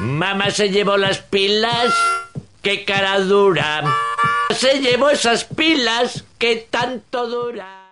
Mamá se llevó las pilas. ¡Qué cara dura! Se llevó esas pilas que tanto dura.